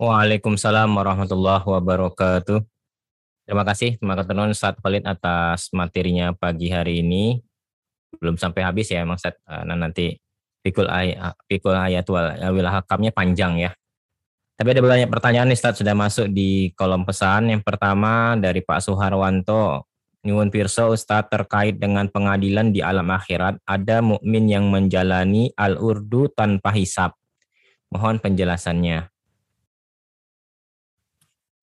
Waalaikumsalam warahmatullahi wabarakatuh. Terima kasih teman teman Ustaz Khalid atas materinya pagi hari ini. Belum sampai habis ya Mas Ustaz. Nah, nanti pikul ayat pikul ayat wilayah hakamnya panjang ya. Tapi ada banyak pertanyaan nih Ustaz sudah masuk di kolom pesan. Yang pertama dari Pak Suharwanto. Nyuwun Pirso Ustaz terkait dengan pengadilan di alam akhirat, ada mukmin yang menjalani al-urdu tanpa hisap. Mohon penjelasannya.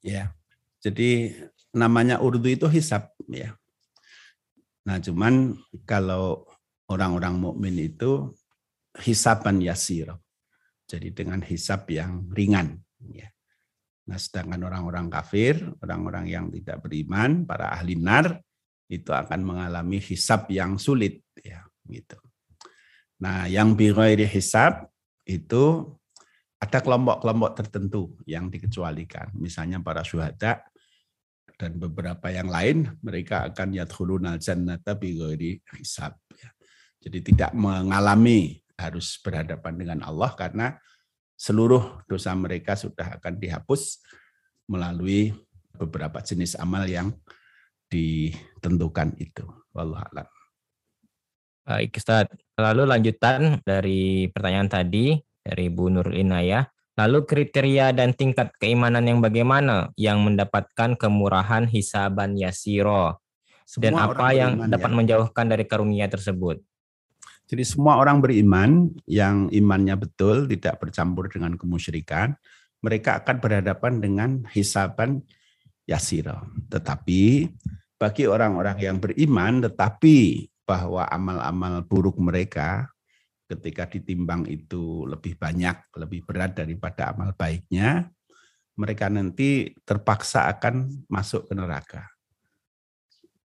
Ya. Jadi namanya urdu itu hisap ya. Nah, cuman kalau orang-orang mukmin itu hisapan yasir. Jadi dengan hisap yang ringan ya. Nah, sedangkan orang-orang kafir, orang-orang yang tidak beriman, para ahli nar itu akan mengalami hisap yang sulit ya, gitu. Nah, yang bighairi hisap itu ada kelompok-kelompok tertentu yang dikecualikan. Misalnya para syuhada dan beberapa yang lain mereka akan yadkhulunal jannata bighairi hisab ya. Jadi tidak mengalami harus berhadapan dengan Allah karena seluruh dosa mereka sudah akan dihapus melalui beberapa jenis amal yang ditentukan itu. Wallahu a'lam. Baik, Ustaz. Lalu lanjutan dari pertanyaan tadi dari Bu Nur Inayah. Lalu kriteria dan tingkat keimanan yang bagaimana yang mendapatkan kemurahan hisaban yasiro? Dan semua apa yang beriman, dapat ya. menjauhkan dari karunia tersebut? Jadi semua orang beriman yang imannya betul, tidak bercampur dengan kemusyrikan, mereka akan berhadapan dengan hisaban yasiro. Tetapi bagi orang-orang yang beriman, tetapi bahwa amal-amal buruk mereka ketika ditimbang itu lebih banyak, lebih berat daripada amal baiknya, mereka nanti terpaksa akan masuk ke neraka.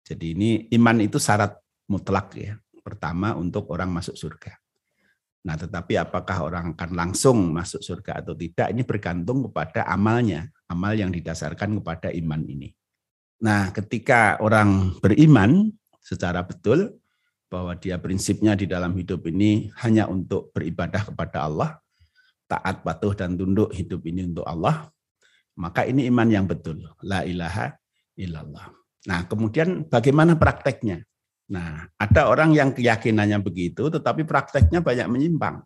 Jadi ini iman itu syarat mutlak ya. Pertama untuk orang masuk surga. Nah, tetapi apakah orang akan langsung masuk surga atau tidak ini bergantung kepada amalnya, amal yang didasarkan kepada iman ini. Nah, ketika orang beriman secara betul, bahwa dia prinsipnya di dalam hidup ini hanya untuk beribadah kepada Allah, taat, patuh, dan tunduk hidup ini untuk Allah, maka ini iman yang betul. La ilaha illallah. Nah, kemudian bagaimana prakteknya? Nah, ada orang yang keyakinannya begitu, tetapi prakteknya banyak menyimpang.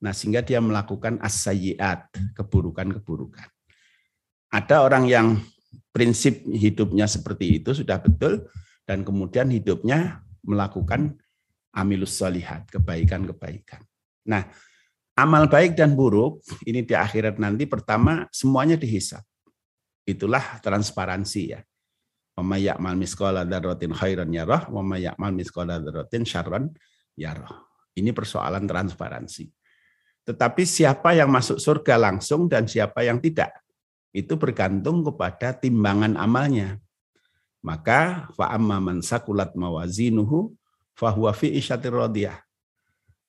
Nah, sehingga dia melakukan as keburukan-keburukan. Ada orang yang prinsip hidupnya seperti itu sudah betul, dan kemudian hidupnya melakukan amilus solihat, kebaikan-kebaikan. Nah, amal baik dan buruk ini di akhirat nanti pertama semuanya dihisap. Itulah transparansi ya. Wa may ya'mal misqala dzarratin khairan yarah wa may ya'mal misqala dzarratin syarran yarah. Ini persoalan transparansi. Tetapi siapa yang masuk surga langsung dan siapa yang tidak, itu bergantung kepada timbangan amalnya. Maka fa amma man sakulat mawazinuhu fahuwa fi isyatir.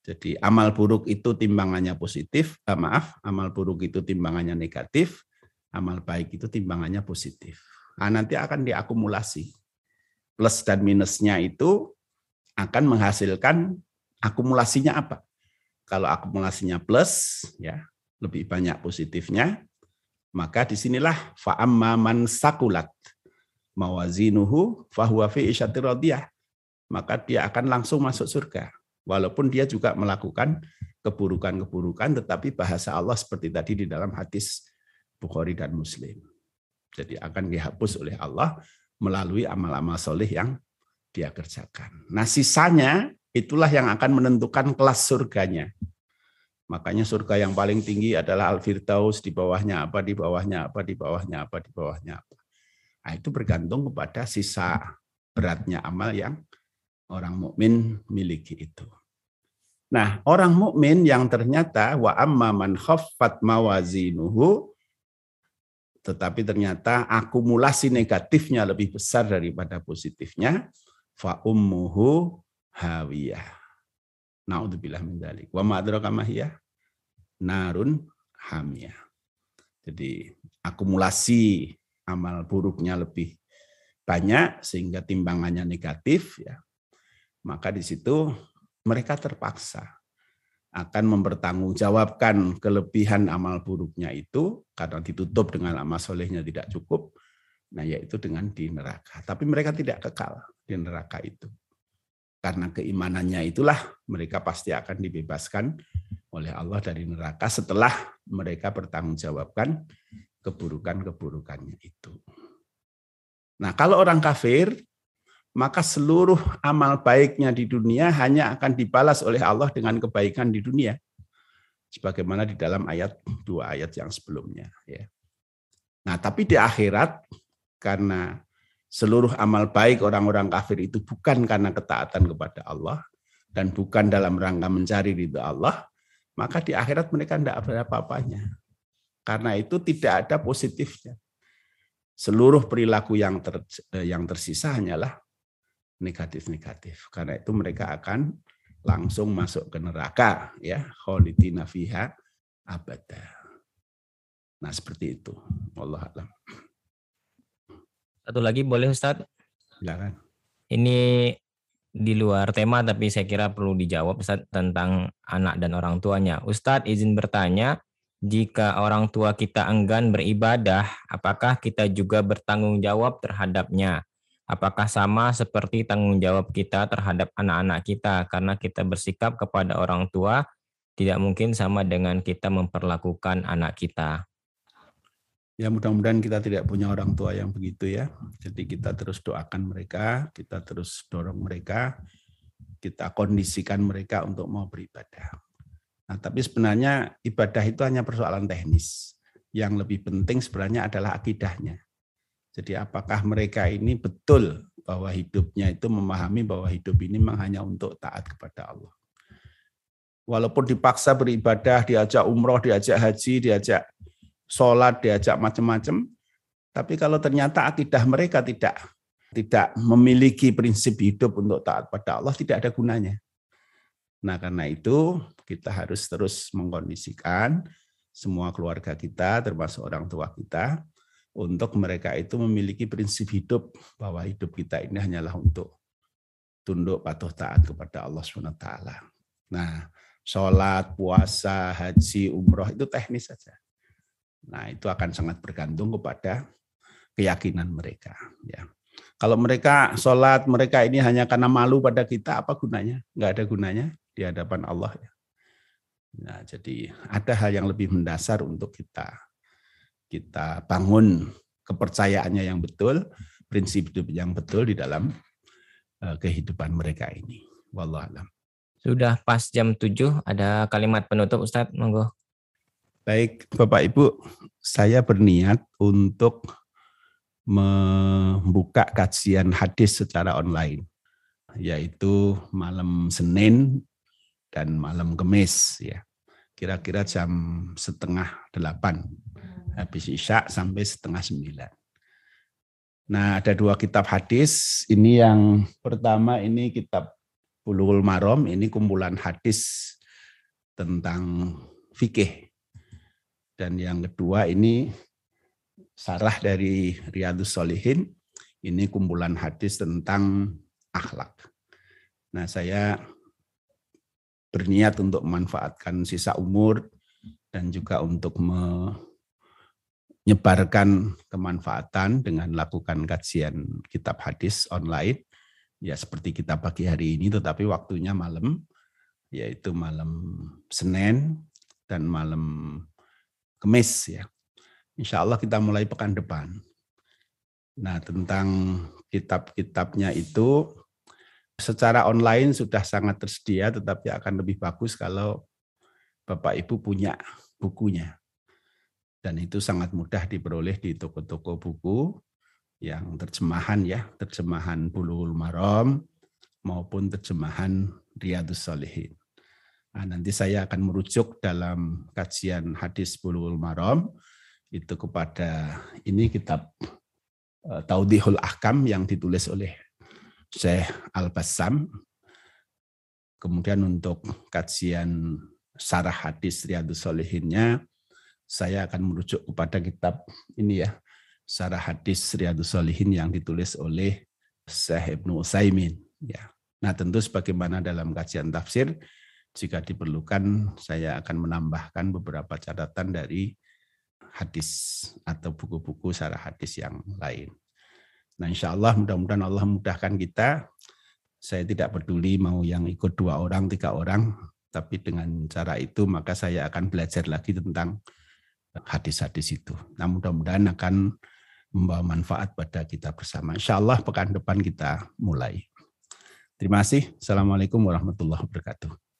Jadi amal buruk itu timbangannya positif, eh, maaf, amal buruk itu timbangannya negatif, amal baik itu timbangannya positif. Nah, nanti akan diakumulasi. Plus dan minusnya itu akan menghasilkan akumulasinya apa? Kalau akumulasinya plus, ya lebih banyak positifnya, maka di sinilah fa'amma man sakulat mawazinuhu fahuwa fi isyatir. Maka dia akan langsung masuk surga. Walaupun dia juga melakukan keburukan-keburukan, tetapi bahasa Allah seperti tadi di dalam hadis Bukhari dan Muslim. Jadi akan dihapus oleh Allah melalui amal-amal soleh yang dia kerjakan. Nah sisanya itulah yang akan menentukan kelas surganya. Makanya surga yang paling tinggi adalah Al-Firdaus, di bawahnya apa, di bawahnya apa, di bawahnya apa, di bawahnya apa. Nah, itu bergantung kepada sisa beratnya amal yang orang mukmin miliki itu. Nah, orang mukmin yang ternyata wa amma man khaffat mawazinuhu tetapi ternyata akumulasi negatifnya lebih besar daripada positifnya fa ummuhu hawiyah. Naudzubillah min dzalik. Wa ma narun hamiyah. Jadi akumulasi amal buruknya lebih banyak sehingga timbangannya negatif ya maka di situ mereka terpaksa akan mempertanggungjawabkan kelebihan amal buruknya itu karena ditutup dengan amal solehnya tidak cukup, nah yaitu dengan di neraka. Tapi mereka tidak kekal di neraka itu. Karena keimanannya itulah mereka pasti akan dibebaskan oleh Allah dari neraka setelah mereka bertanggungjawabkan keburukan-keburukannya itu. Nah, kalau orang kafir maka seluruh amal baiknya di dunia hanya akan dibalas oleh Allah dengan kebaikan di dunia. Sebagaimana di dalam ayat dua ayat yang sebelumnya. Ya. Nah, tapi di akhirat karena seluruh amal baik orang-orang kafir itu bukan karena ketaatan kepada Allah dan bukan dalam rangka mencari ridho Allah, maka di akhirat mereka tidak ada apa-apanya. Karena itu tidak ada positifnya. Seluruh perilaku yang ter, yang tersisa hanyalah negatif-negatif. Karena itu mereka akan langsung masuk ke neraka ya, khalidina fiha abada. Nah, seperti itu. Allah alam. Satu lagi boleh Ustaz? Silakan. Ini di luar tema tapi saya kira perlu dijawab Ustaz tentang anak dan orang tuanya. Ustadz izin bertanya, jika orang tua kita enggan beribadah, apakah kita juga bertanggung jawab terhadapnya? Apakah sama seperti tanggung jawab kita terhadap anak-anak kita karena kita bersikap kepada orang tua tidak mungkin sama dengan kita memperlakukan anak kita. Ya mudah-mudahan kita tidak punya orang tua yang begitu ya. Jadi kita terus doakan mereka, kita terus dorong mereka, kita kondisikan mereka untuk mau beribadah. Nah, tapi sebenarnya ibadah itu hanya persoalan teknis. Yang lebih penting sebenarnya adalah akidahnya. Jadi apakah mereka ini betul bahwa hidupnya itu memahami bahwa hidup ini memang hanya untuk taat kepada Allah. Walaupun dipaksa beribadah, diajak umroh, diajak haji, diajak sholat, diajak macam-macam, tapi kalau ternyata akidah mereka tidak tidak memiliki prinsip hidup untuk taat pada Allah, tidak ada gunanya. Nah karena itu kita harus terus mengkondisikan semua keluarga kita, termasuk orang tua kita, untuk mereka itu memiliki prinsip hidup bahwa hidup kita ini hanyalah untuk tunduk patuh taat kepada Allah SWT. Nah, sholat, puasa, haji, umroh itu teknis saja. Nah, itu akan sangat bergantung kepada keyakinan mereka. Ya. Kalau mereka sholat, mereka ini hanya karena malu pada kita, apa gunanya? Enggak ada gunanya di hadapan Allah. Ya. Nah, jadi ada hal yang lebih mendasar untuk kita kita bangun kepercayaannya yang betul, prinsip hidup yang betul di dalam eh, kehidupan mereka ini. Wallahualam. Sudah pas jam 7, ada kalimat penutup Ustadz, monggo. Baik, Bapak Ibu, saya berniat untuk membuka kajian hadis secara online, yaitu malam Senin dan malam Kemis, ya. Kira-kira jam setengah delapan habis isya sampai setengah sembilan. Nah, ada dua kitab hadis. Ini yang pertama ini kitab Bulughul Marom, ini kumpulan hadis tentang fikih. Dan yang kedua ini sarah dari Riyadus Solihin, ini kumpulan hadis tentang akhlak. Nah, saya berniat untuk memanfaatkan sisa umur dan juga untuk menyebarkan kemanfaatan dengan lakukan kajian kitab hadis online ya seperti kita pagi hari ini tetapi waktunya malam yaitu malam Senin dan malam Kamis ya. Insya Allah kita mulai pekan depan. Nah tentang kitab-kitabnya itu secara online sudah sangat tersedia tetapi akan lebih bagus kalau Bapak Ibu punya bukunya dan itu sangat mudah diperoleh di toko-toko buku yang terjemahan ya, terjemahan Bulughul Maram maupun terjemahan Riyadus Salihin. Nah, nanti saya akan merujuk dalam kajian hadis Bulughul Maram itu kepada ini kitab uh, Taudihul Ahkam yang ditulis oleh Syekh Al-Bassam. Kemudian untuk kajian sarah hadis Riyadus Salihinnya saya akan merujuk kepada kitab ini ya, Sarah Hadis Riyadus Solihin yang ditulis oleh Syekh Ibnu Utsaimin ya. Nah, tentu sebagaimana dalam kajian tafsir jika diperlukan saya akan menambahkan beberapa catatan dari hadis atau buku-buku syarah hadis yang lain. Nah insya Allah mudah-mudahan Allah mudahkan kita. Saya tidak peduli mau yang ikut dua orang, tiga orang, tapi dengan cara itu maka saya akan belajar lagi tentang hadis-hadis itu. Nah mudah-mudahan akan membawa manfaat pada kita bersama. Insya Allah pekan depan kita mulai. Terima kasih. Assalamualaikum warahmatullahi wabarakatuh.